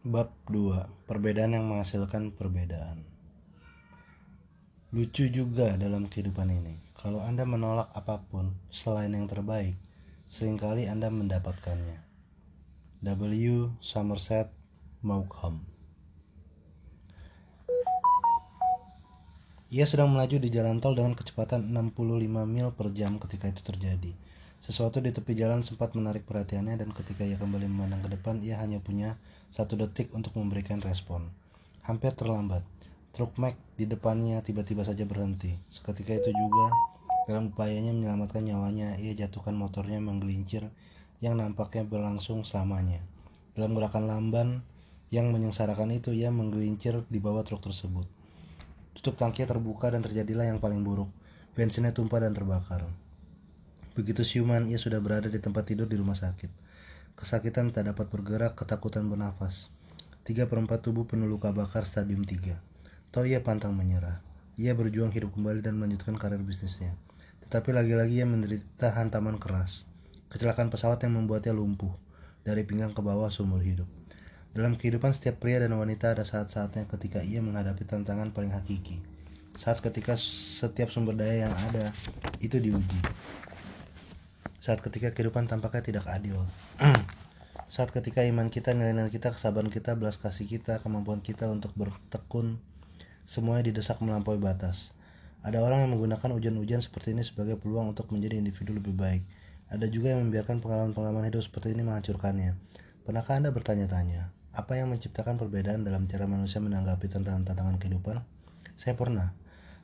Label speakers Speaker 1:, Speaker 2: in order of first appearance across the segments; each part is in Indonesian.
Speaker 1: Bab 2 Perbedaan yang menghasilkan perbedaan. Lucu juga dalam kehidupan ini Kalau Anda menolak apa pun selain yang terbaik Seringkali Anda mendapatkannya. W. Somerset Maugham Ia sedang melaju di jalan tol dengan kecepatan 65 mil per jam ketika itu terjadi sesuatu di tepi jalan sempat menarik perhatiannya dan ketika ia kembali memandang ke depan, ia hanya punya satu detik untuk memberikan respon. Hampir terlambat. Truk Mac di depannya tiba-tiba saja berhenti. Seketika itu juga, dalam upayanya menyelamatkan nyawanya, ia jatuhkan motornya menggelincir yang nampaknya berlangsung selamanya. Dalam gerakan lamban yang menyengsarakan itu, ia menggelincir di bawah truk tersebut. Tutup tangki terbuka dan terjadilah yang paling buruk. Bensinnya tumpah dan terbakar. Begitu siuman, ia sudah berada di tempat tidur di rumah sakit. Kesakitan tak dapat bergerak, ketakutan bernafas. Tiga perempat tubuh penuh luka bakar stadium 3. Toh ia pantang menyerah. Ia berjuang hidup kembali dan melanjutkan karir bisnisnya. Tetapi lagi-lagi ia menderita hantaman keras. Kecelakaan pesawat yang membuatnya lumpuh. Dari pinggang ke bawah seumur hidup. Dalam kehidupan setiap pria dan wanita ada saat-saatnya ketika ia menghadapi tantangan paling hakiki. Saat ketika setiap sumber daya yang ada itu diuji saat ketika kehidupan tampaknya tidak adil. saat ketika iman kita, nilai-nilai kita, kesabaran kita, belas kasih kita, kemampuan kita untuk bertekun, semuanya didesak melampaui batas. Ada orang yang menggunakan ujian-ujian seperti ini sebagai peluang untuk menjadi individu lebih baik. Ada juga yang membiarkan pengalaman-pengalaman hidup seperti ini menghancurkannya. Pernahkah Anda bertanya-tanya, apa yang menciptakan perbedaan dalam cara manusia menanggapi tantangan-tantangan kehidupan? Saya pernah.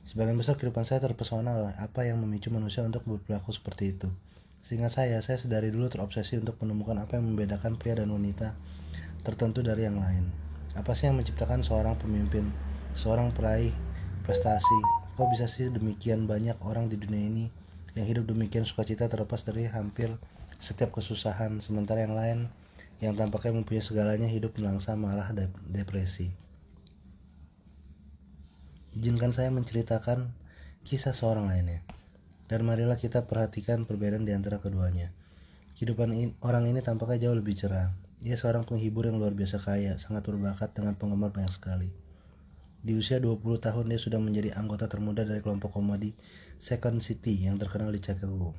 Speaker 1: Sebagian besar kehidupan saya terpesona oleh apa yang memicu manusia untuk berperilaku seperti itu. Sehingga saya, saya sedari dulu terobsesi untuk menemukan apa yang membedakan pria dan wanita tertentu dari yang lain. Apa sih yang menciptakan seorang pemimpin, seorang peraih prestasi? Kok bisa sih demikian banyak orang di dunia ini yang hidup demikian sukacita terlepas dari hampir setiap kesusahan, sementara yang lain yang tampaknya mempunyai segalanya hidup melangsa malah depresi. Izinkan saya menceritakan kisah seorang lainnya. Dan marilah kita perhatikan perbedaan di antara keduanya. Kehidupan in, orang ini tampaknya jauh lebih cerah. Ia seorang penghibur yang luar biasa kaya, sangat berbakat dengan penggemar banyak sekali. Di usia 20 tahun dia sudah menjadi anggota termuda dari kelompok komedi Second City yang terkenal di Chicago.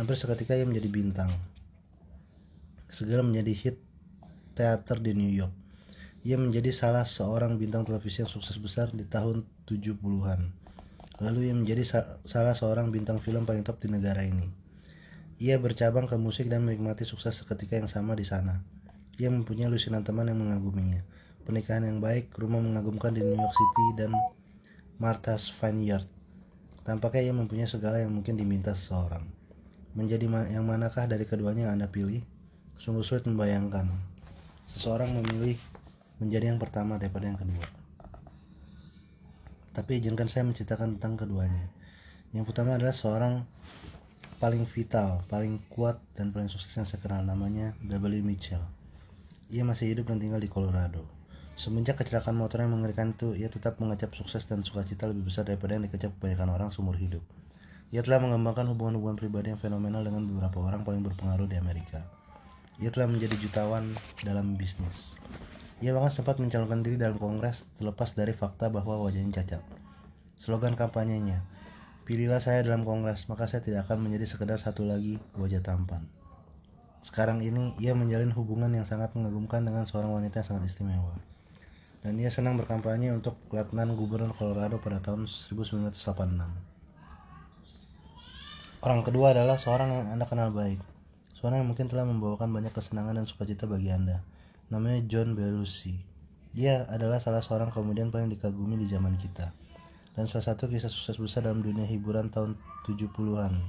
Speaker 1: Hampir seketika ia menjadi bintang. Segera menjadi hit teater di New York. Ia menjadi salah seorang bintang televisi yang sukses besar di tahun 70-an. Lalu ia menjadi sa salah seorang bintang film paling top di negara ini. Ia bercabang ke musik dan menikmati sukses seketika yang sama di sana. Ia mempunyai lusinan teman yang mengaguminya. Pernikahan yang baik, rumah mengagumkan di New York City, dan Martha's Vineyard. Tampaknya ia mempunyai segala yang mungkin diminta seseorang. Menjadi ma yang manakah dari keduanya yang Anda pilih? Sungguh sulit membayangkan. Seseorang memilih menjadi yang pertama daripada yang kedua. Tapi izinkan saya menceritakan tentang keduanya. Yang pertama adalah seorang paling vital, paling kuat, dan paling sukses yang saya kenal namanya W. Mitchell. Ia masih hidup dan tinggal di Colorado. Semenjak kecelakaan motor yang mengerikan itu, ia tetap mengecap sukses dan sukacita lebih besar daripada yang dikecap kebanyakan orang seumur hidup. Ia telah mengembangkan hubungan-hubungan pribadi yang fenomenal dengan beberapa orang paling berpengaruh di Amerika. Ia telah menjadi jutawan dalam bisnis. Ia bahkan sempat mencalonkan diri dalam kongres terlepas dari fakta bahwa wajahnya cacat. Slogan kampanyenya, Pilihlah saya dalam kongres, maka saya tidak akan menjadi sekedar satu lagi wajah tampan. Sekarang ini, ia menjalin hubungan yang sangat mengagumkan dengan seorang wanita yang sangat istimewa. Dan ia senang berkampanye untuk Letnan Gubernur Colorado pada tahun 1986. Orang kedua adalah seorang yang Anda kenal baik. Seorang yang mungkin telah membawakan banyak kesenangan dan sukacita bagi Anda namanya John Belushi. Dia adalah salah seorang komedian paling dikagumi di zaman kita dan salah satu kisah sukses besar dalam dunia hiburan tahun 70-an.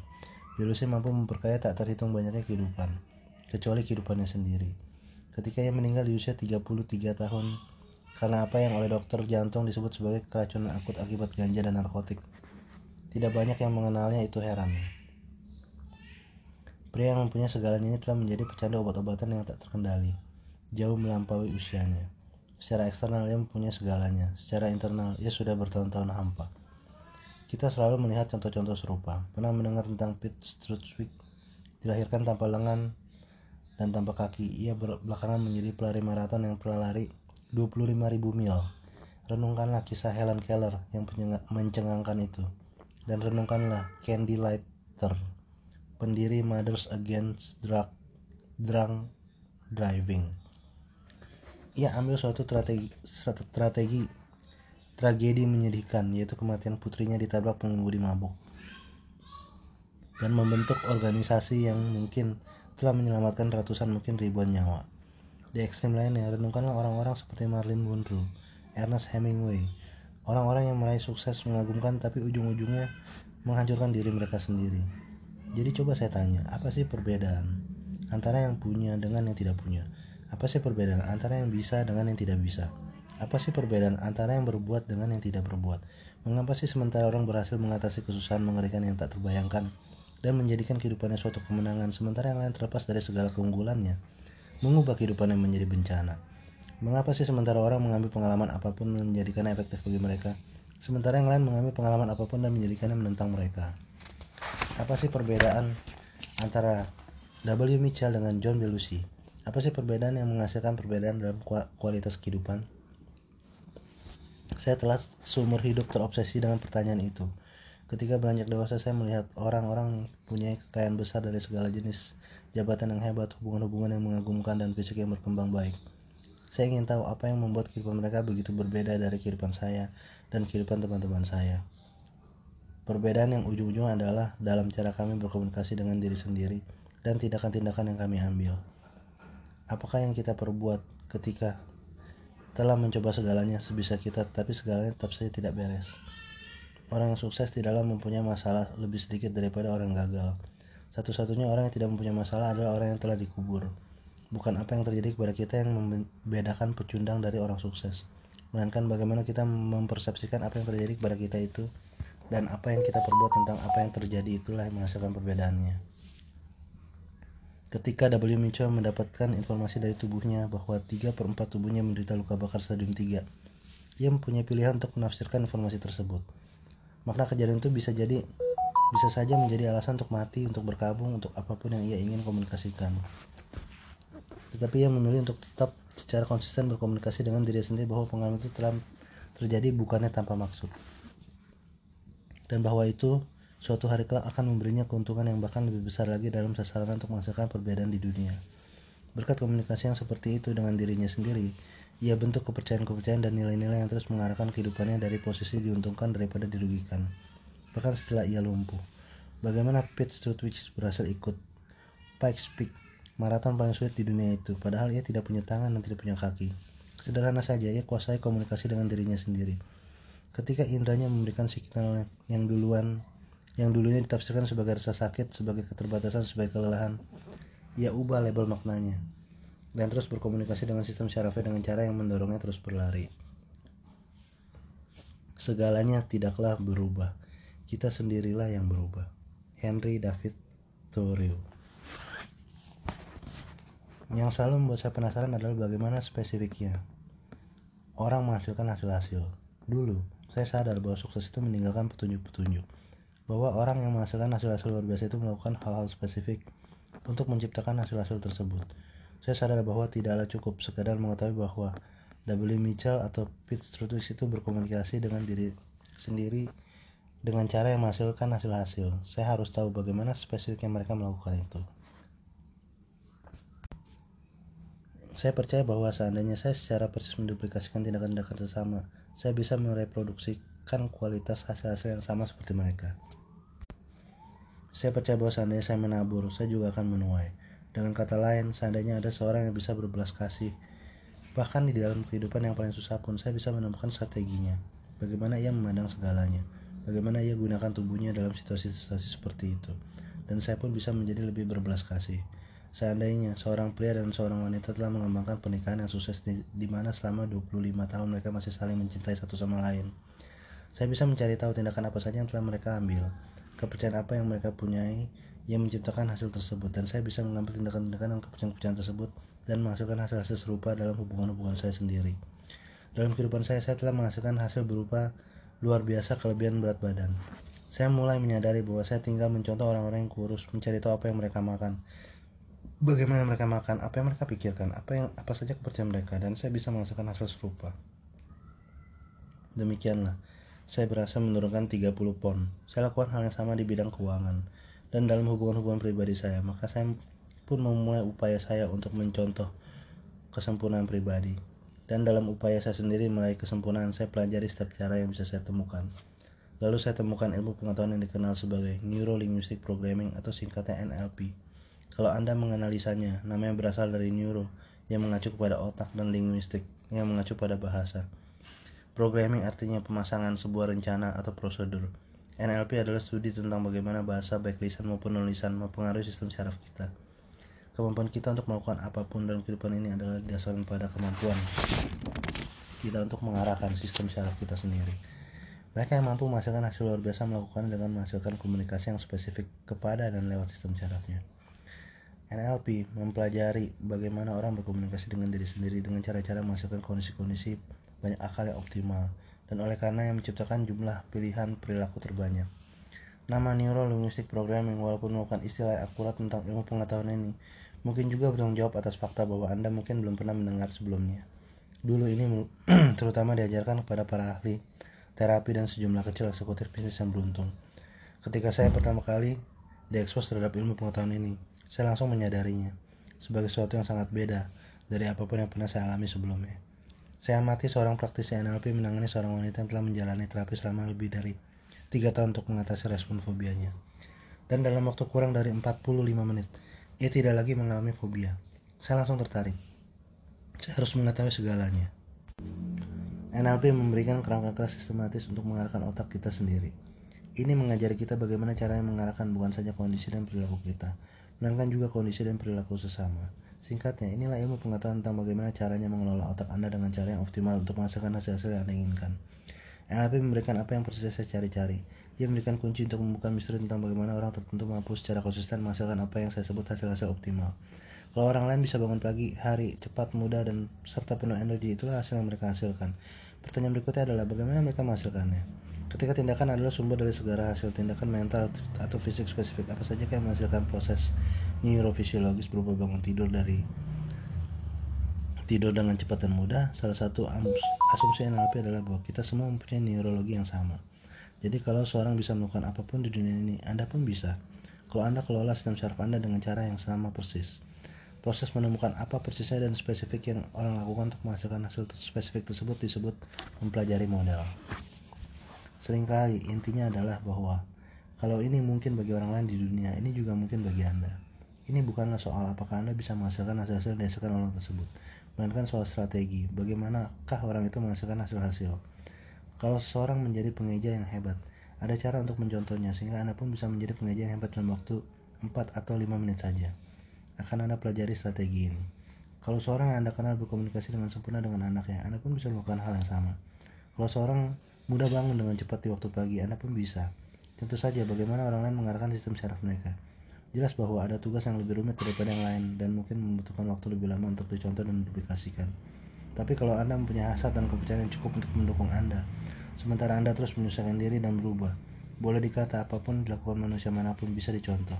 Speaker 1: Belushi mampu memperkaya tak terhitung banyaknya kehidupan, kecuali kehidupannya sendiri. Ketika ia meninggal di usia 33 tahun karena apa yang oleh dokter jantung disebut sebagai keracunan akut akibat ganja dan narkotik. Tidak banyak yang mengenalnya itu heran. Pria yang mempunyai segalanya ini telah menjadi pecandu obat-obatan yang tak terkendali jauh melampaui usianya. Secara eksternal ia mempunyai segalanya, secara internal ia sudah bertahun-tahun hampa. Kita selalu melihat contoh-contoh serupa. Pernah mendengar tentang Pete Strutwick dilahirkan tanpa lengan dan tanpa kaki. Ia belakangan menjadi pelari maraton yang telah lari 25.000 mil. Renungkanlah kisah Helen Keller yang mencengangkan itu. Dan renungkanlah Candy Lighter, pendiri Mothers Against Drug, Drunk Driving. Ia ambil suatu strategi, strategi tragedi menyedihkan, yaitu kematian putrinya ditabrak pengemudi mabuk. Dan membentuk organisasi yang mungkin telah menyelamatkan ratusan mungkin ribuan nyawa. Di ekstrem lainnya, renungkanlah orang-orang seperti Marilyn Monroe, Ernest Hemingway, orang-orang yang meraih sukses mengagumkan tapi ujung-ujungnya menghancurkan diri mereka sendiri. Jadi coba saya tanya, apa sih perbedaan antara yang punya dengan yang tidak punya? Apa sih perbedaan antara yang bisa dengan yang tidak bisa? Apa sih perbedaan antara yang berbuat dengan yang tidak berbuat? Mengapa sih sementara orang berhasil mengatasi kesusahan mengerikan yang tak terbayangkan, dan menjadikan kehidupannya suatu kemenangan sementara yang lain terlepas dari segala keunggulannya mengubah kehidupannya menjadi bencana mengapa sih sementara orang mengambil pengalaman apa pun dan menjadikannya efektif bagi mereka sementara yang lain mengambil pengalaman apa pun dan menjadikannya menentang mereka apa sih perbedaan antara W. Mitchell dengan John Belushi apa sih perbedaan yang menghasilkan perbedaan dalam kualitas kehidupan saya telah seumur hidup terobsesi dengan pertanyaan itu Ketika beranjak dewasa saya melihat orang-orang punya kekayaan besar dari segala jenis jabatan yang hebat, hubungan-hubungan yang mengagumkan dan fisik yang berkembang baik. Saya ingin tahu apa yang membuat kehidupan mereka begitu berbeda dari kehidupan saya dan kehidupan teman-teman saya. Perbedaan yang ujung-ujungnya adalah dalam cara kami berkomunikasi dengan diri sendiri dan tindakan-tindakan yang kami ambil. Apakah yang kita perbuat ketika telah mencoba segalanya sebisa kita, tapi segalanya tetap saja tidak beres. Orang yang sukses tidaklah mempunyai masalah lebih sedikit daripada orang gagal. Satu-satunya orang yang tidak mempunyai masalah adalah orang yang telah dikubur. Bukan apa yang terjadi kepada kita yang membedakan pecundang dari orang sukses, melainkan bagaimana kita mempersepsikan apa yang terjadi kepada kita itu dan apa yang kita perbuat tentang apa yang terjadi itulah yang menghasilkan perbedaannya. Ketika W. Mitchell mendapatkan informasi dari tubuhnya bahwa 3 per 4 tubuhnya menderita luka bakar stadium 3, ia mempunyai pilihan untuk menafsirkan informasi tersebut. Makna kejadian itu bisa jadi bisa saja menjadi alasan untuk mati, untuk berkabung, untuk apa pun yang ia ingin komunikasikan. Tetapi ia memilih untuk tetap secara konsisten berkomunikasi dengan diri sendiri bahwa pengalaman itu telah terjadi bukannya tanpa maksud. Dan bahwa itu suatu hari kelak akan memberinya keuntungan yang bahkan lebih besar lagi dalam sasaran untuk menghasilkan perbedaan di dunia. Berkat komunikasi yang seperti itu dengan dirinya sendiri, ia bentuk kepercayaan-kepercayaan dan nilai-nilai yang terus mengarahkan kehidupannya dari posisi diuntungkan daripada dirugikan. Bahkan setelah ia lumpuh. Bagaimana Pete Strutwich berhasil ikut Pikes Peak, maraton paling sulit di dunia itu, padahal ia tidak punya tangan dan tidak punya kaki. Sederhana saja, ia kuasai komunikasi dengan dirinya sendiri. Ketika indranya memberikan signal yang duluan yang dulunya ditafsirkan sebagai rasa sakit, sebagai keterbatasan, sebagai kelelahan, ia ubah label maknanya dan terus berkomunikasi dengan sistem syarafnya dengan cara yang mendorongnya terus berlari. Segalanya tidaklah berubah, kita sendirilah yang berubah. Henry David Thoreau Yang selalu membuat saya penasaran adalah bagaimana spesifiknya orang menghasilkan hasil-hasil. Dulu, saya sadar bahwa sukses itu meninggalkan petunjuk-petunjuk. Bahwa orang yang menghasilkan hasil-hasil luar biasa itu melakukan hal-hal spesifik untuk menciptakan hasil-hasil tersebut saya sadar bahwa tidaklah cukup sekadar mengetahui bahwa W. Mitchell atau Pete Strutwig itu berkomunikasi dengan diri sendiri dengan cara yang menghasilkan hasil-hasil. Saya harus tahu bagaimana spesifiknya mereka melakukan itu. Saya percaya bahwa seandainya saya secara persis menduplikasikan tindakan-tindakan sesama, saya bisa mereproduksikan kualitas hasil-hasil yang sama seperti mereka. Saya percaya bahwa seandainya saya menabur, saya juga akan menuai. Dengan kata lain, seandainya ada seorang yang bisa berbelas kasih, bahkan di dalam kehidupan yang paling susah pun saya bisa menemukan strateginya. Bagaimana ia memandang segalanya, bagaimana ia gunakan tubuhnya dalam situasi-situasi seperti itu. Dan saya pun bisa menjadi lebih berbelas kasih. Seandainya seorang pria dan seorang wanita telah mengembangkan pernikahan yang sukses di, di mana selama 25 tahun mereka masih saling mencintai satu sama lain. Saya bisa mencari tahu tindakan apa saja yang telah mereka ambil, kepercayaan apa yang mereka punyai, yang menciptakan hasil tersebut dan saya bisa mengambil tindakan-tindakan dan keputusan-keputusan tersebut dan menghasilkan hasil-hasil serupa dalam hubungan-hubungan saya sendiri. Dalam kehidupan saya, saya telah menghasilkan hasil berupa luar biasa kelebihan berat badan. Saya mulai menyadari bahwa saya tinggal mencontoh orang-orang yang kurus, mencari tahu apa yang mereka makan, bagaimana mereka makan, apa yang mereka pikirkan, apa yang apa saja kepercayaan mereka dan saya bisa menghasilkan hasil serupa. Demikianlah, saya berhasil menurunkan 30 pon. Saya lakukan hal yang sama di bidang keuangan dan dalam hubungan-hubungan pribadi saya, maka saya pun memulai upaya saya untuk mencontoh kesempurnaan pribadi. Dan dalam upaya saya sendiri meraih kesempurnaan, saya pelajari setiap cara yang bisa saya temukan. Lalu saya temukan ilmu pengetahuan yang dikenal sebagai Neuro Linguistic Programming atau singkatnya NLP. Kalau Anda menganalisanya, namanya berasal dari neuro yang mengacu kepada otak dan linguistik yang mengacu pada bahasa. Programming artinya pemasangan sebuah rencana atau prosedur. NLP adalah studi tentang bagaimana bahasa baik lisan maupun nulisan mempengaruhi sistem syaraf kita. Kemampuan kita untuk melakukan apa pun dalam kehidupan ini adalah didasarkan pada kemampuan kita untuk mengarahkan sistem syaraf kita sendiri. Mereka yang mampu menghasilkan hasil luar biasa melakukan dengan menghasilkan komunikasi yang spesifik kepada dan lewat sistem syarafnya. NLP mempelajari bagaimana orang berkomunikasi dengan diri sendiri dengan cara-cara menghasilkan kondisi-kondisi banyak akal yang optimal dan oleh karena yang menciptakan jumlah pilihan perilaku terbanyak. Nama Neuro Linguistic Programming walaupun merupakan istilah yang akurat tentang ilmu pengetahuan ini Mungkin juga bertanggung jawab atas fakta bahwa Anda mungkin belum pernah mendengar sebelumnya. Dulu ini terutama diajarkan kepada para ahli terapi dan sejumlah kecil eksekutif bisnis yang beruntung. Ketika saya pertama kali diekspos terhadap ilmu pengetahuan ini, saya langsung menyadarinya sebagai sesuatu yang sangat beda dari apa pun yang pernah saya alami sebelumnya. Saya amati seorang praktisi NLP menangani seorang wanita yang telah menjalani terapi selama lebih dari 3 tahun untuk mengatasi respon fobianya. Dan dalam waktu kurang dari 45 menit, ia tidak lagi mengalami fobia. Saya langsung tertarik. Saya harus mengetahui segalanya. NLP memberikan kerangka keras sistematis untuk mengarahkan otak kita sendiri. Ini mengajari kita bagaimana caranya mengarahkan bukan saja kondisi dan perilaku kita, melainkan juga kondisi dan perilaku sesama. Singkatnya, inilah ilmu pengetahuan tentang bagaimana caranya mengelola otak Anda dengan cara yang optimal untuk menghasilkan hasil-hasil yang Anda inginkan. NLP memberikan apa yang persis saya cari-cari, ia memberikan kunci untuk membuka misteri tentang bagaimana orang tertentu mampu secara konsisten menghasilkan apa yang saya sebut hasil-hasil optimal. Kalau orang lain bisa bangun pagi, hari, cepat, mudah, dan serta penuh energi, itulah hasil yang mereka hasilkan. Pertanyaan berikutnya adalah bagaimana mereka menghasilkannya. Ketika tindakan adalah sumber dari segala hasil tindakan mental atau fisik spesifik, apa saja yang menghasilkan proses neurofisiologis berupa bangun tidur dari tidur dengan cepat dan mudah, salah satu asumsi NLP adalah bahwa kita semua mempunyai neurologi yang sama. Jadi kalau seorang bisa melakukan apa pun di dunia ini, Anda pun bisa. Kalau Anda kelola sistem syaraf Anda dengan cara yang sama persis. Proses menemukan apa persisnya dan spesifik yang orang lakukan untuk menghasilkan hasil spesifik tersebut disebut mempelajari model. Seringkali intinya adalah bahwa kalau ini mungkin bagi orang lain di dunia, ini juga mungkin bagi Anda. Ini bukanlah soal apakah Anda bisa menghasilkan hasil-hasil yang dihasilkan orang tersebut, melainkan soal strategi, bagaimanakah orang itu menghasilkan hasil-hasil. Kalau seseorang menjadi pengeja yang hebat, ada cara untuk mencontohnya sehingga Anda pun bisa menjadi pengeja yang hebat dalam waktu 4 atau 5 menit saja. Akan Anda pelajari strategi ini. Kalau seorang yang Anda kenal berkomunikasi dengan sempurna dengan anaknya, Anda pun bisa melakukan hal yang sama. Kalau seorang mudah bangun dengan cepat di waktu pagi, Anda pun bisa. Tentu saja bagaimana orang lain mengarahkan sistem syaraf mereka. Jelas bahwa ada tugas yang lebih rumit daripada yang lain dan mungkin membutuhkan waktu lebih lama untuk dicontoh dan diduplikasikan. Tapi kalau Anda mempunyai hasrat dan kepercayaan yang cukup untuk mendukung Anda, sementara Anda terus menyusahkan diri dan berubah, boleh dikata apa pun dilakukan manusia mana pun bisa dicontoh.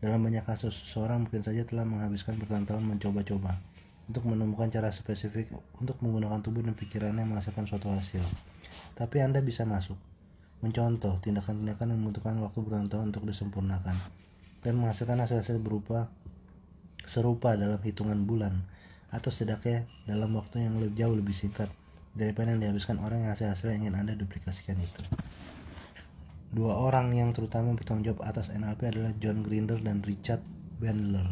Speaker 1: Dalam banyak kasus, seorang mungkin saja telah menghabiskan bertahun-tahun mencoba-coba untuk menemukan cara spesifik untuk menggunakan tubuh dan pikirannya menghasilkan suatu hasil. Tapi Anda bisa masuk, mencontoh tindakan-tindakan yang membutuhkan waktu bertahun-tahun untuk disempurnakan, dan menghasilkan hasil-hasil berupa serupa dalam hitungan bulan atau setidaknya dalam waktu yang lebih jauh lebih singkat daripada yang dihabiskan orang yang hasil-hasil yang ingin Anda duplikasikan itu. Dua orang yang terutama bertanggung jawab atas NLP adalah John Grinder dan Richard Bandler.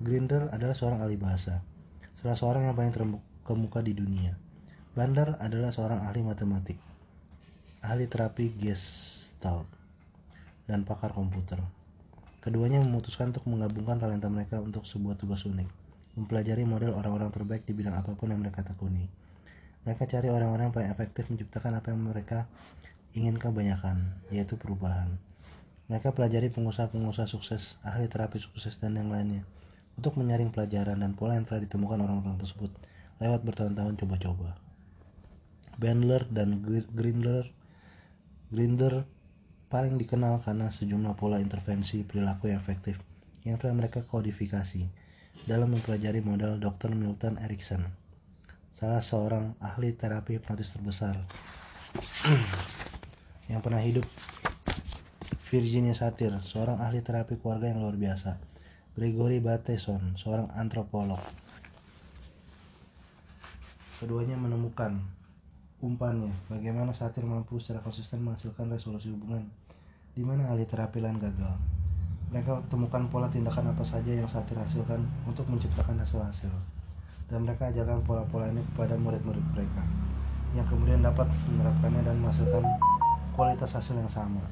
Speaker 1: Grinder adalah seorang ahli bahasa, salah seorang yang paling terkemuka di dunia. Bandler adalah seorang ahli matematik, ahli terapi gestalt, dan pakar komputer. Keduanya memutuskan untuk menggabungkan talenta mereka untuk sebuah tugas unik mempelajari model orang-orang terbaik di bidang apa pun yang mereka tekuni. Mereka cari orang-orang yang paling efektif menciptakan apa yang mereka ingin kebanyakan, yaitu perubahan. Mereka pelajari pengusaha-pengusaha sukses, ahli terapi sukses, dan yang lainnya untuk menyaring pelajaran dan pola yang telah ditemukan orang-orang tersebut lewat bertahun-tahun coba-coba. Bandler dan Grindler Grinder paling dikenal karena sejumlah pola intervensi perilaku yang efektif yang telah mereka kodifikasi dalam mempelajari model Dr. Milton Erickson, salah seorang ahli terapi hipnotis terbesar yang pernah hidup Virginia Satir, seorang ahli terapi keluarga yang luar biasa. Gregory Bateson, seorang antropolog. Keduanya menemukan umpannya bagaimana Satir mampu secara konsisten menghasilkan resolusi hubungan di mana ahli terapi lain gagal. Mereka temukan pola tindakan apa saja yang Satir hasilkan untuk menciptakan hasil-hasil. Dan mereka ajarkan pola-pola ini kepada murid-murid mereka yang kemudian dapat menerapkannya dan menghasilkan kualitas hasil yang sama.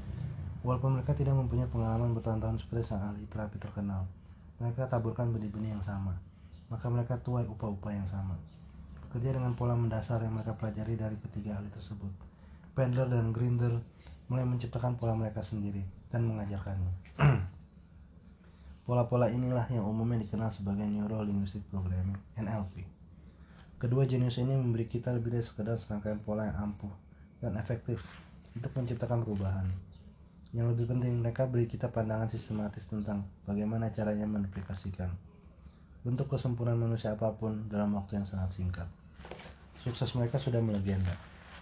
Speaker 1: Walaupun mereka tidak mempunyai pengalaman bertahun-tahun seperti sang ahli terapi terkenal, mereka taburkan benih-benih yang sama, maka mereka tuai upah-upah yang sama. Bekerja dengan pola mendasar yang mereka pelajari dari ketiga ahli tersebut. Pendler dan Grinder mulai menciptakan pola mereka sendiri dan mengajarkannya. Pola-pola inilah yang umumnya dikenal sebagai Neuro Linguistic Programming (NLP). Kedua jenis ini memberi kita lebih dari sekedar serangkaian pola yang ampuh dan efektif untuk menciptakan perubahan. Yang lebih penting, mereka beri kita pandangan sistematis tentang bagaimana caranya menduplikasikan bentuk kesempurnaan manusia apa pun dalam waktu yang sangat singkat. Sukses mereka sudah melegenda.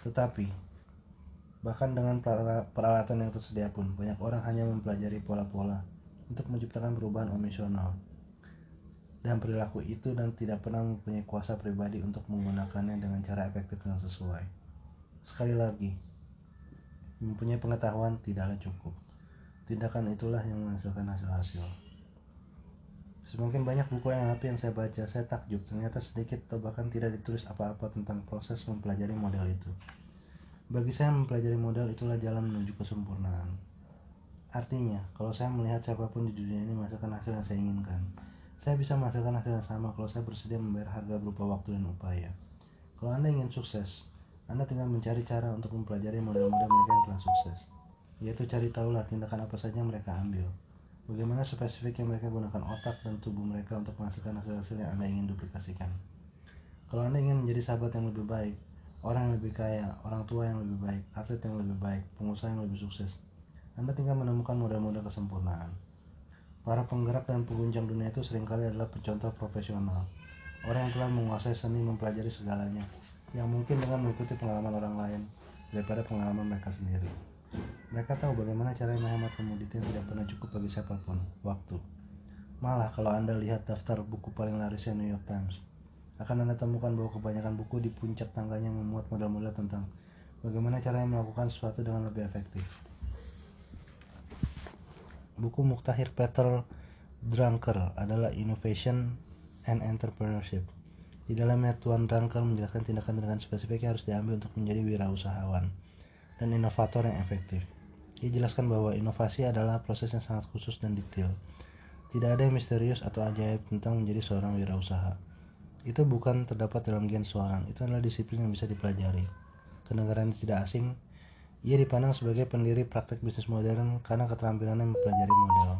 Speaker 1: Tetapi, bahkan dengan peralatan yang tersedia pun, banyak orang hanya mempelajari pola-pola untuk menciptakan perubahan emosional dan perilaku itu dan tidak pernah mempunyai kuasa pribadi untuk menggunakannya dengan cara efektif dan sesuai. Sekali lagi, mempunyai pengetahuan tidaklah cukup. Tindakan itulah yang menghasilkan hasil-hasil. Semakin banyak buku NLP yang saya baca, saya takjub ternyata sedikit atau bahkan tidak ditulis apa-apa tentang proses mempelajari model itu. Bagi saya mempelajari model itulah jalan menuju kesempurnaan. Artinya, kalau saya melihat siapa pun di dunia ini menghasilkan hasil yang saya inginkan, saya bisa menghasilkan hasil yang sama kalau saya bersedia membayar harga berupa waktu dan upaya. Kalau Anda ingin sukses, Anda tinggal mencari cara untuk mempelajari model-model mereka yang telah sukses, yaitu cari tahulah tindakan apa saja yang mereka ambil, Bagaimana spesifik yang mereka gunakan otak dan tubuh mereka untuk menghasilkan hasil-hasil yang Anda ingin duplikasikan. Kalau Anda ingin menjadi sahabat yang lebih baik, orang yang lebih kaya, orang tua yang lebih baik, atlet yang lebih baik, pengusaha yang lebih sukses, Anda tinggal menemukan model-model kesempurnaan. Para penggerak dan pengguncang dunia itu sering kali adalah pencontoh profesional. Orang yang telah menguasai seni mempelajari segalanya, yang mungkin dengan mengikuti pengalaman orang lain daripada pengalaman mereka sendiri. Mereka tahu bagaimana cara menghemat komoditi yang tidak pernah cukup bagi siapa pun, waktu. Malah kalau Anda lihat daftar buku paling larisnya New York Times, akan Anda temukan bahwa kebanyakan buku di puncak tangganya memuat model-model tentang bagaimana caranya melakukan sesuatu dengan lebih efektif. Buku Muktahir Peter Drucker adalah Innovation and Entrepreneurship. Di dalamnya Tuan Drucker menjelaskan tindakan-tindakan spesifik yang harus diambil untuk menjadi wirausahawan dan inovator yang efektif. Ia jelaskan bahwa inovasi adalah proses yang sangat khusus dan detail. Tidak ada yang misterius atau ajaib tentang menjadi seorang wirausaha. Itu bukan terdapat dalam gen seorang, itu adalah disiplin yang bisa dipelajari. Kenegaraan tidak asing, ia dipandang sebagai pendiri praktek bisnis modern karena keterampilannya mempelajari model.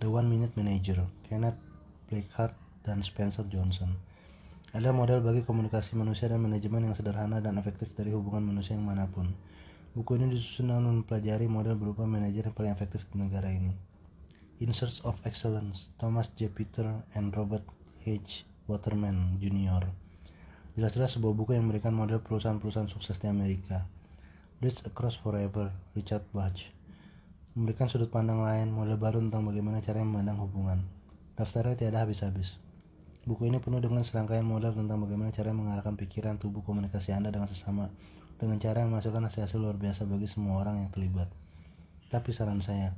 Speaker 1: The One Minute Manager, Kenneth Blackhart dan Spencer Johnson. Ada model bagi komunikasi manusia dan manajemen yang sederhana dan efektif dari hubungan manusia yang mana pun. Buku ini disusun dengan mempelajari model berupa manajer yang paling efektif di negara ini. In Search of Excellence, Thomas J. Peter and Robert H. Waterman Jr. Jelas-jelas sebuah buku yang memberikan model perusahaan-perusahaan sukses di Amerika. Bridge Across Forever, Richard Bach. Memberikan sudut pandang lain, model baru tentang bagaimana cara memandang hubungan. Daftarnya tiada habis-habis. Buku ini penuh dengan serangkaian modal tentang bagaimana cara mengarahkan pikiran tubuh komunikasi Anda dengan sesama dengan cara yang menghasilkan hasil-hasil luar biasa bagi semua orang yang terlibat. Tapi saran saya,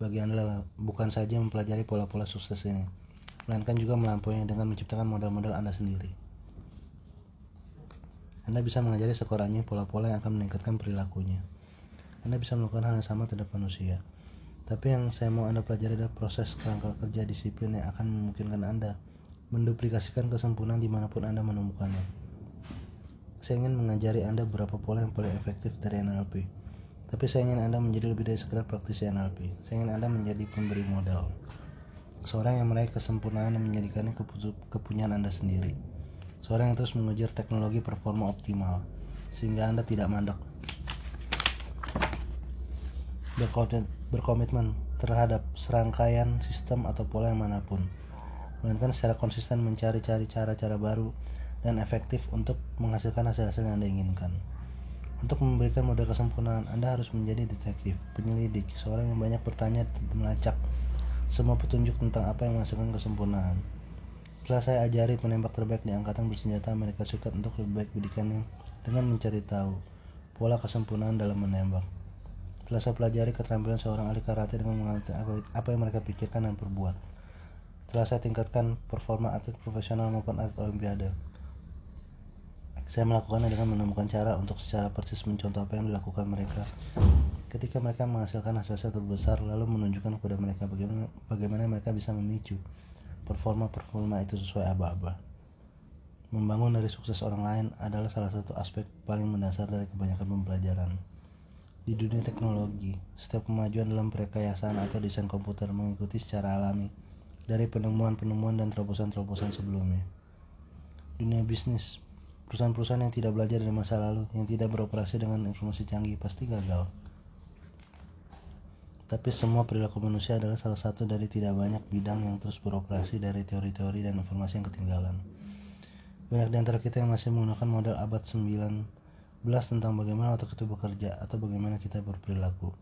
Speaker 1: bagi Anda bukan saja mempelajari pola-pola sukses ini, melainkan juga melampauinya dengan menciptakan model-model Anda sendiri. Anda bisa mengajari sekurangnya pola-pola yang akan meningkatkan perilakunya. Anda bisa melakukan hal yang sama terhadap manusia. Tapi yang saya mau Anda pelajari adalah proses kerangka kerja disiplin yang akan memungkinkan Anda menduplikasikan kesempurnaan di mana pun Anda menemukannya. Saya ingin mengajari Anda beberapa pola yang paling efektif dari NLP. Tapi saya ingin Anda menjadi lebih dari sekedar praktisi NLP. Saya ingin Anda menjadi pemberi modal. Seorang yang meraih kesempurnaan dan menjadikannya kepunyaan Anda sendiri. Seorang yang terus mengejar teknologi performa optimal, sehingga Anda tidak mandek. Berkomitmen terhadap serangkaian sistem atau pola yang mana pun, melainkan secara konsisten mencari-cari cara-cara baru dan efektif untuk menghasilkan hasil-hasil yang Anda inginkan. Untuk memberikan model kesempurnaan, Anda harus menjadi detektif, penyelidik, seorang yang banyak bertanya dan melacak semua petunjuk tentang apa yang menghasilkan kesempurnaan. Setelah saya ajari penembak terbaik di Angkatan Bersenjata Amerika Serikat untuk lebih baik pendidikannya dengan mencari tahu pola kesempurnaan dalam menembak. Setelah saya pelajari keterampilan seorang ahli karate dengan mengerti apa yang mereka pikirkan dan perbuat. Setelah saya tingkatkan performa atlet profesional maupun atlet olimpiade. Saya melakukannya dengan menemukan cara untuk secara persis mencontoh apa yang dilakukan mereka ketika mereka menghasilkan hasil-hasil terbesar lalu menunjukkan kepada mereka bagaimana, bagaimana mereka bisa memicu performa-performa itu sesuai aba-aba. Membangun dari sukses orang lain adalah salah satu aspek paling mendasar dari kebanyakan pembelajaran. Di dunia teknologi, setiap kemajuan dalam perkayasaan atau desain komputer mengikuti secara alami dari penemuan-penemuan dan terobosan-terobosan sebelumnya. Dunia bisnis, perusahaan-perusahaan yang tidak belajar dari masa lalu, yang tidak beroperasi dengan informasi canggih, pasti gagal. Tapi semua perilaku manusia adalah salah satu dari tidak banyak bidang yang terus beroperasi dari teori-teori dan informasi yang ketinggalan. Banyak di antara kita yang masih menggunakan model abad 19 tentang bagaimana otak itu bekerja atau bagaimana kita berperilaku.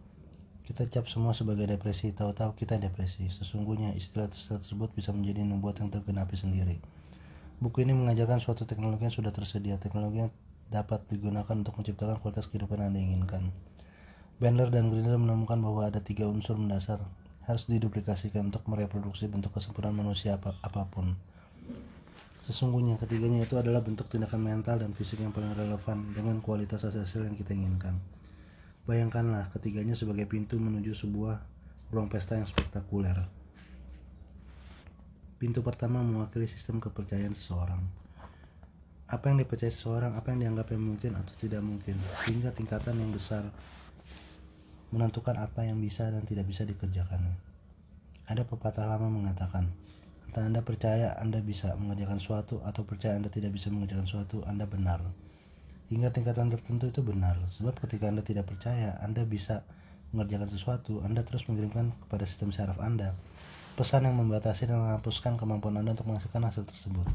Speaker 1: Kita cap semua sebagai depresi, tahu-tahu kita depresi. Sesungguhnya istilah-istilah tersebut bisa menjadi nubuat yang tergenapi sendiri. Buku ini mengajarkan suatu teknologi yang sudah tersedia, teknologi yang dapat digunakan untuk menciptakan kualitas kehidupan yang Anda inginkan. Bandler dan Grinder menemukan bahwa ada tiga unsur mendasar harus diduplikasikan untuk mereproduksi bentuk kesempurnaan manusia apa apa pun. Sesungguhnya ketiganya itu adalah bentuk tindakan mental dan fisik yang paling relevan dengan kualitas hasil yang kita inginkan. Bayangkanlah ketiganya sebagai pintu menuju sebuah ruang pesta yang spektakuler. Pintu pertama mewakili sistem kepercayaan seseorang. Apa yang dipercaya seseorang, apa yang dianggapnya mungkin atau tidak mungkin, hingga tingkatan yang besar menentukan apa yang bisa dan tidak bisa dikerjakannya. Ada pepatah lama mengatakan, Entah Anda percaya Anda bisa mengerjakan suatu atau percaya Anda tidak bisa mengerjakan suatu, Anda benar. Hingga tingkatan tertentu itu benar, sebab ketika Anda tidak percaya Anda bisa mengerjakan sesuatu, Anda terus mengirimkan kepada sistem syaraf Anda pesan yang membatasi dan menghapuskan kemampuan Anda untuk menghasilkan hasil tersebut.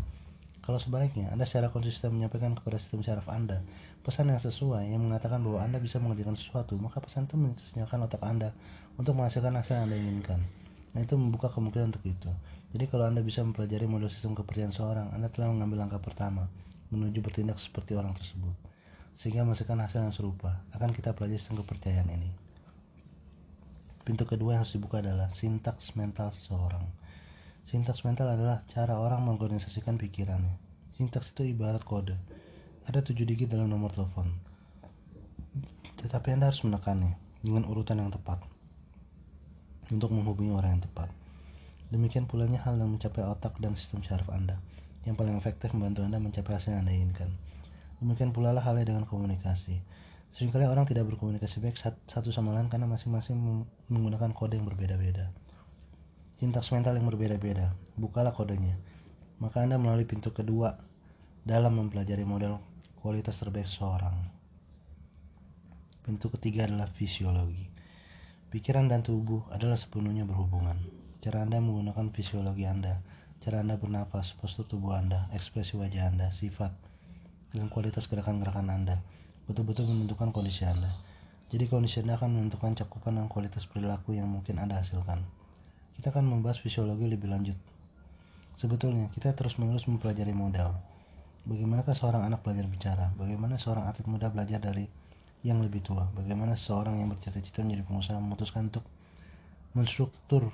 Speaker 1: Kalau sebaliknya, Anda secara konsisten menyampaikan kepada sistem syaraf Anda pesan yang sesuai yang mengatakan bahwa Anda bisa mengerjakan sesuatu, maka pesan itu menyediakan otak Anda untuk menghasilkan hasil yang Anda inginkan. Nah, itu membuka kemungkinan untuk itu. Jadi kalau Anda bisa mempelajari model sistem kepercayaan seorang, Anda telah mengambil langkah pertama menuju bertindak seperti orang tersebut. Sehingga menghasilkan hasil yang serupa. Akan kita pelajari sistem kepercayaan ini. Pintu kedua yang harus dibuka adalah sintaks mental seseorang. Sintaks mental adalah cara orang mengorganisasikan pikirannya. Sintaks itu ibarat kode. Ada tujuh digit dalam nomor telepon. Tetapi Anda harus menekannya dengan urutan yang tepat untuk menghubungi orang yang tepat. Demikian pulanya hal yang mencapai otak dan sistem syaraf Anda, yang paling efektif membantu Anda mencapai hasil yang Anda inginkan. Demikian pula lah halnya dengan komunikasi. Seringkali orang tidak berkomunikasi baik satu sama lain karena masing-masing menggunakan kode yang berbeda-beda. Sintaks mental yang berbeda-beda, bukalah kodenya. Maka Anda melalui pintu kedua dalam mempelajari model kualitas terbaik seseorang. Pintu ketiga adalah fisiologi. Pikiran dan tubuh adalah sepenuhnya berhubungan cara Anda menggunakan fisiologi Anda, cara Anda bernafas, postur tubuh Anda, ekspresi wajah Anda, sifat, dan kualitas gerakan-gerakan Anda betul-betul menentukan kondisi Anda. Jadi kondisi Anda akan menentukan cakupan dan kualitas perilaku yang mungkin Anda hasilkan. Kita akan membahas fisiologi lebih lanjut. Sebetulnya, kita terus-menerus mempelajari model. Bagaimanakah seorang anak belajar bicara? Bagaimana seorang atlet muda belajar dari yang lebih tua? Bagaimana seorang yang bercita-cita menjadi pengusaha memutuskan untuk menstruktur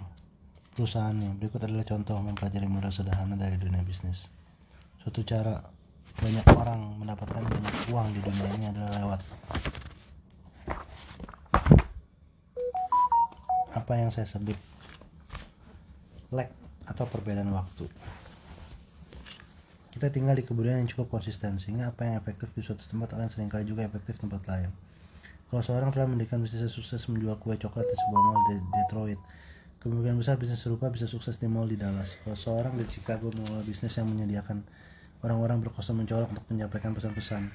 Speaker 1: perusahaannya. Berikut adalah contoh mempelajari modal sederhana dari dunia bisnis. Suatu cara banyak orang mendapatkan banyak uang di dunia ini adalah lewat apa yang saya sebut lag atau perbedaan waktu. Kita tinggal di kebudayaan yang cukup konsisten sehingga apa yang efektif di suatu tempat akan sering kali juga efektif di tempat lain. Kalau seorang telah mendirikan bisnis sukses menjual kue coklat di sebuah mall di Detroit, Kemungkinan besar bisnis serupa bisa sukses di mall di Dallas. Kalau seorang di Chicago mengelola bisnis yang menyediakan orang-orang berkostum mencolok untuk menyampaikan pesan-pesan,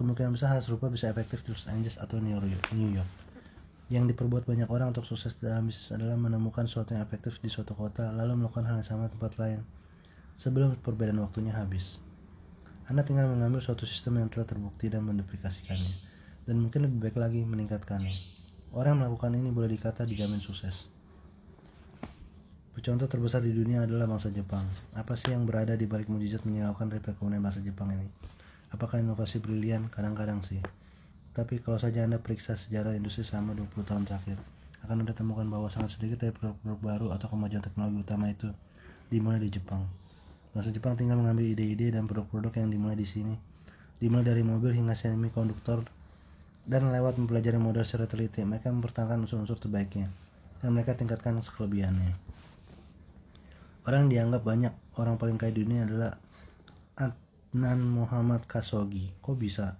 Speaker 1: kemungkinan besar hal serupa bisa efektif di Los Angeles atau New York. Yang diperbuat banyak orang untuk sukses dalam bisnis adalah menemukan sesuatu yang efektif di suatu kota, lalu melakukan hal yang sama tempat lain, sebelum perbedaan waktunya habis. Anda tinggal mengambil suatu sistem yang telah terbukti dan menduplikasikannya, dan mungkin lebih baik lagi meningkatkannya. Orang yang melakukan ini boleh dikata dijamin sukses. Contoh terbesar di dunia adalah bangsa Jepang. Apa sih yang berada di balik mujizat menyilaukan perekonomian bangsa Jepang ini? Apakah inovasi brilian? Kadang-kadang sih. Tapi kalau saja Anda periksa sejarah industri selama 20 tahun terakhir, akan Anda temukan bahwa sangat sedikit dari produk-produk baru atau kemajuan teknologi utama itu dimulai di Jepang. Bangsa Jepang tinggal mengambil ide-ide dan produk-produk yang dimulai di sini. Dimulai dari mobil hingga semikonduktor dan lewat mempelajari model secara teliti, mereka mempertahankan unsur-unsur terbaiknya dan mereka tingkatkan kelebihannya. Orang dianggap banyak orang paling kaya di dunia adalah Adnan Muhammad Khashoggi. Kok bisa?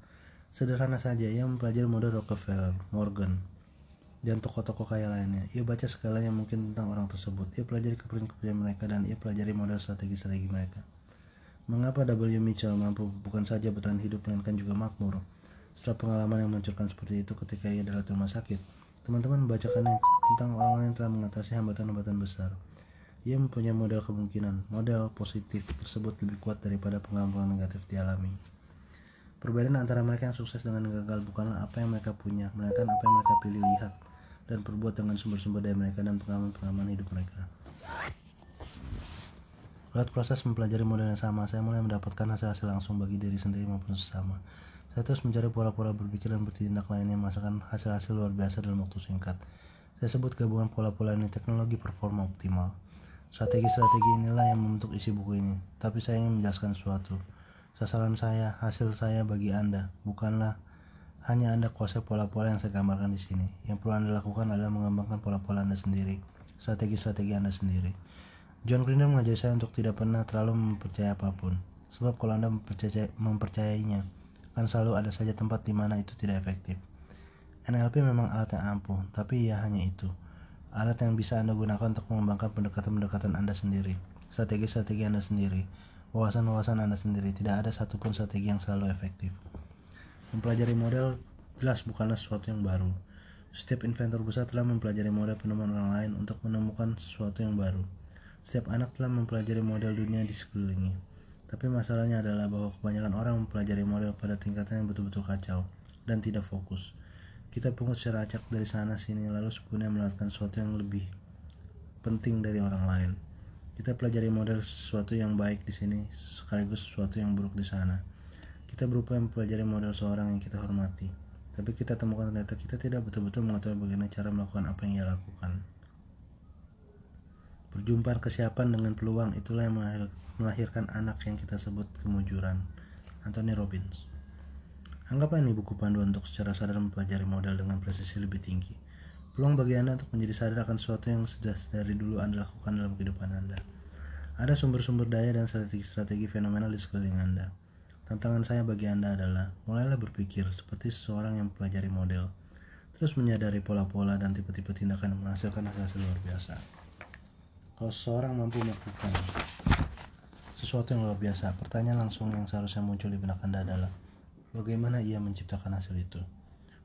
Speaker 1: Sederhana saja, ia mempelajari model Rockefeller, Morgan, dan tokoh-tokoh kaya lainnya. Ia baca segala yang mungkin tentang orang tersebut. Ia pelajari kepercayaan mereka dan ia pelajari model strategi-strategi mereka. Mengapa W. Mitchell mampu bukan saja bertahan hidup melainkan juga makmur? Setelah pengalaman yang mencurkan seperti itu ketika ia adalah rumah sakit, teman-teman membacakannya tentang orang-orang yang telah mengatasi hambatan-hambatan besar. Ia mempunyai model kemungkinan, model positif tersebut lebih kuat daripada pengalaman negatif dialami. Perbedaan antara mereka yang sukses dengan gagal bukanlah apa yang mereka punya, melainkan apa yang mereka pilih lihat dan perbuat dengan sumber-sumber dari mereka dan pengalaman-pengalaman hidup mereka. Lewat proses mempelajari model yang sama, saya mulai mendapatkan hasil-hasil langsung bagi diri sendiri maupun sesama. Saya terus mencari pola-pola berpikir dan bertindak lainnya menghasilkan hasil-hasil luar biasa dalam waktu singkat. Saya sebut gabungan pola-pola ini teknologi performa optimal. Strategi-strategi inilah yang membentuk isi buku ini. Tapi saya ingin menjelaskan sesuatu. Sasaran saya, hasil saya bagi Anda, bukanlah hanya Anda kuasai pola-pola yang saya gambarkan di sini. Yang perlu Anda lakukan adalah mengembangkan pola-pola Anda sendiri, strategi-strategi Anda sendiri. John Grinder mengajari saya untuk tidak pernah terlalu mempercayai apa pun. Sebab kalau Anda mempercayai, mempercayainya, akan selalu ada saja tempat di mana itu tidak efektif. NLP memang alat yang ampuh, tapi ia hanya itu alat yang bisa Anda gunakan untuk mengembangkan pendekatan-pendekatan Anda sendiri, strategi-strategi Anda sendiri, wawasan-wawasan Anda sendiri. Tidak ada satupun strategi yang selalu efektif. Mempelajari model jelas bukanlah sesuatu yang baru. Setiap inventor besar telah mempelajari model penemuan orang lain untuk menemukan sesuatu yang baru. Setiap anak telah mempelajari model dunia di sekelilingnya. Tapi masalahnya adalah bahwa kebanyakan orang mempelajari model pada tingkatan yang betul-betul kacau dan tidak fokus. Kita pungut secara acak dari sana sini lalu sepenuhnya melakukan sesuatu yang lebih penting dari orang lain. Kita pelajari model sesuatu yang baik di sini sekaligus sesuatu yang buruk di sana. Kita berupaya mempelajari model seorang yang kita hormati. Tapi kita temukan ternyata kita tidak betul-betul mengetahui bagaimana cara melakukan apa yang ia lakukan. Perjumpaan kesiapan dengan peluang itulah yang melahirkan anak yang kita sebut kemujuran. Anthony Robbins Anggaplah ini buku panduan untuk secara sadar mempelajari modal dengan presisi lebih tinggi. Peluang bagi Anda untuk menjadi sadar akan sesuatu yang sudah dari dulu Anda lakukan dalam kehidupan Anda. Ada sumber-sumber daya dan strategi-strategi fenomenal di sekeliling Anda. Tantangan saya bagi Anda adalah, mulailah berpikir seperti seseorang yang mempelajari model, terus menyadari pola-pola dan tipe-tipe tindakan yang menghasilkan hasil luar biasa. Kalau seseorang mampu melakukan sesuatu yang luar biasa, pertanyaan langsung yang seharusnya muncul di benak Anda adalah, bagaimana ia menciptakan hasil itu.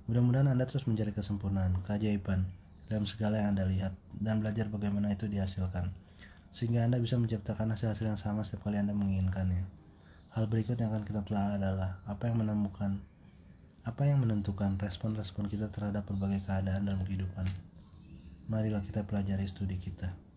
Speaker 1: Mudah-mudahan Anda terus mencari kesempurnaan, keajaiban dalam segala yang Anda lihat dan belajar bagaimana itu dihasilkan. Sehingga Anda bisa menciptakan hasil-hasil yang sama setiap kali Anda menginginkannya. Hal berikut yang akan kita telah adalah apa yang menemukan apa yang menentukan respon-respon kita terhadap berbagai keadaan dalam kehidupan. Marilah kita pelajari studi kita.